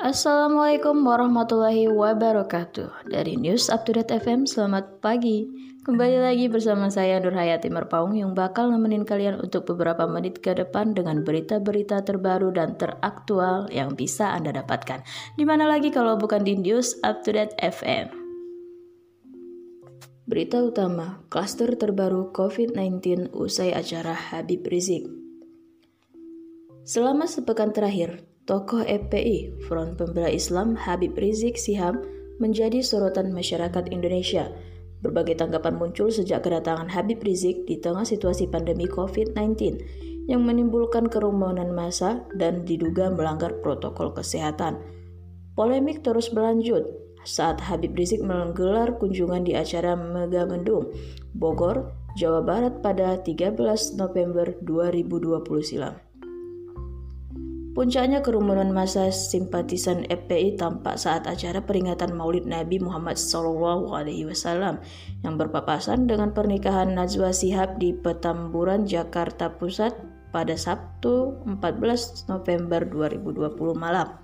Assalamualaikum warahmatullahi wabarakatuh. Dari News Up to Date FM, selamat pagi. Kembali lagi bersama saya Nur Hayati Merpaung Yang bakal nemenin kalian untuk beberapa menit ke depan Dengan berita-berita terbaru dan teraktual yang bisa Anda dapatkan. Di mana lagi kalau bukan di News Up to Date FM Berita utama, klaster terbaru COVID-19 usai acara Habib Rizik. Selama sepekan terakhir, Tokoh FPI, Front Pembela Islam Habib Rizik Sihab, menjadi sorotan masyarakat Indonesia. Berbagai tanggapan muncul sejak kedatangan Habib Rizik di tengah situasi pandemi COVID-19 yang menimbulkan kerumunan massa dan diduga melanggar protokol kesehatan. Polemik terus berlanjut saat Habib Rizik menggelar kunjungan di acara Megamendung, Bogor, Jawa Barat pada 13 November 2020 silam. Puncaknya kerumunan masa simpatisan FPI tampak saat acara peringatan Maulid Nabi Muhammad SAW yang berpapasan dengan pernikahan Najwa Sihab di Petamburan, Jakarta Pusat pada Sabtu 14 November 2020 malam.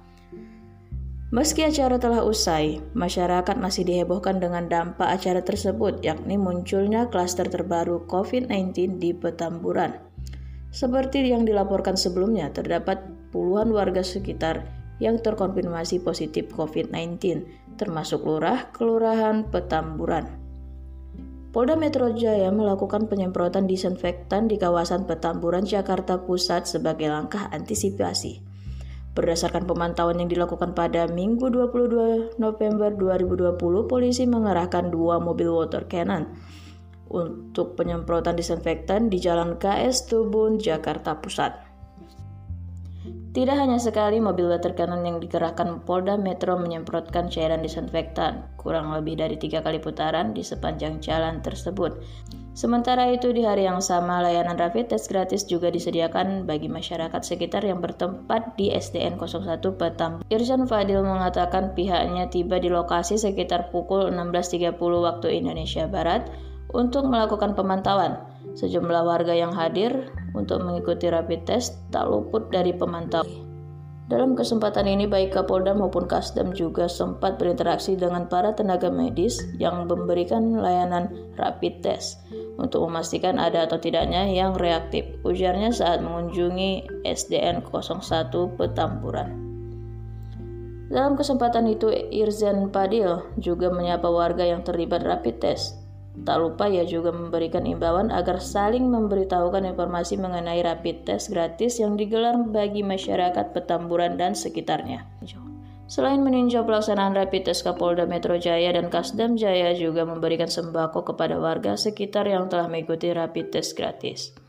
Meski acara telah usai, masyarakat masih dihebohkan dengan dampak acara tersebut, yakni munculnya klaster terbaru COVID-19 di Petamburan. Seperti yang dilaporkan sebelumnya, terdapat puluhan warga sekitar yang terkonfirmasi positif COVID-19, termasuk lurah Kelurahan Petamburan. Polda Metro Jaya melakukan penyemprotan disinfektan di kawasan Petamburan, Jakarta Pusat sebagai langkah antisipasi. Berdasarkan pemantauan yang dilakukan pada Minggu 22 November 2020, polisi mengerahkan dua mobil water cannon untuk penyemprotan disinfektan di Jalan KS Tubun, Jakarta Pusat. Tidak hanya sekali mobil water cannon yang dikerahkan Polda Metro menyemprotkan cairan disinfektan, kurang lebih dari tiga kali putaran di sepanjang jalan tersebut. Sementara itu di hari yang sama layanan rapid test gratis juga disediakan bagi masyarakat sekitar yang bertempat di SDN 01 Petam. Irsyad Fadil mengatakan pihaknya tiba di lokasi sekitar pukul 16.30 waktu Indonesia Barat untuk melakukan pemantauan. Sejumlah warga yang hadir untuk mengikuti rapid test tak luput dari pemantau. Dalam kesempatan ini baik Kapolda maupun Kasdam juga sempat berinteraksi dengan para tenaga medis yang memberikan layanan rapid test untuk memastikan ada atau tidaknya yang reaktif, ujarnya saat mengunjungi SDN 01 Petamburan. Dalam kesempatan itu, Irzan Padil juga menyapa warga yang terlibat rapid test Tak lupa ia juga memberikan imbauan agar saling memberitahukan informasi mengenai rapid test gratis yang digelar bagi masyarakat Petamburan dan sekitarnya. Selain meninjau pelaksanaan rapid test Kapolda Metro Jaya dan Kasdam Jaya juga memberikan sembako kepada warga sekitar yang telah mengikuti rapid test gratis.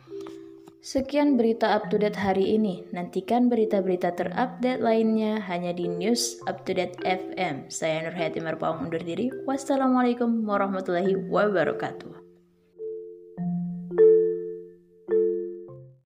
Sekian berita up to date hari ini. Nantikan berita-berita terupdate lainnya hanya di News Up to Date FM. Saya Nur Hayati Marpaung undur diri. Wassalamualaikum warahmatullahi wabarakatuh.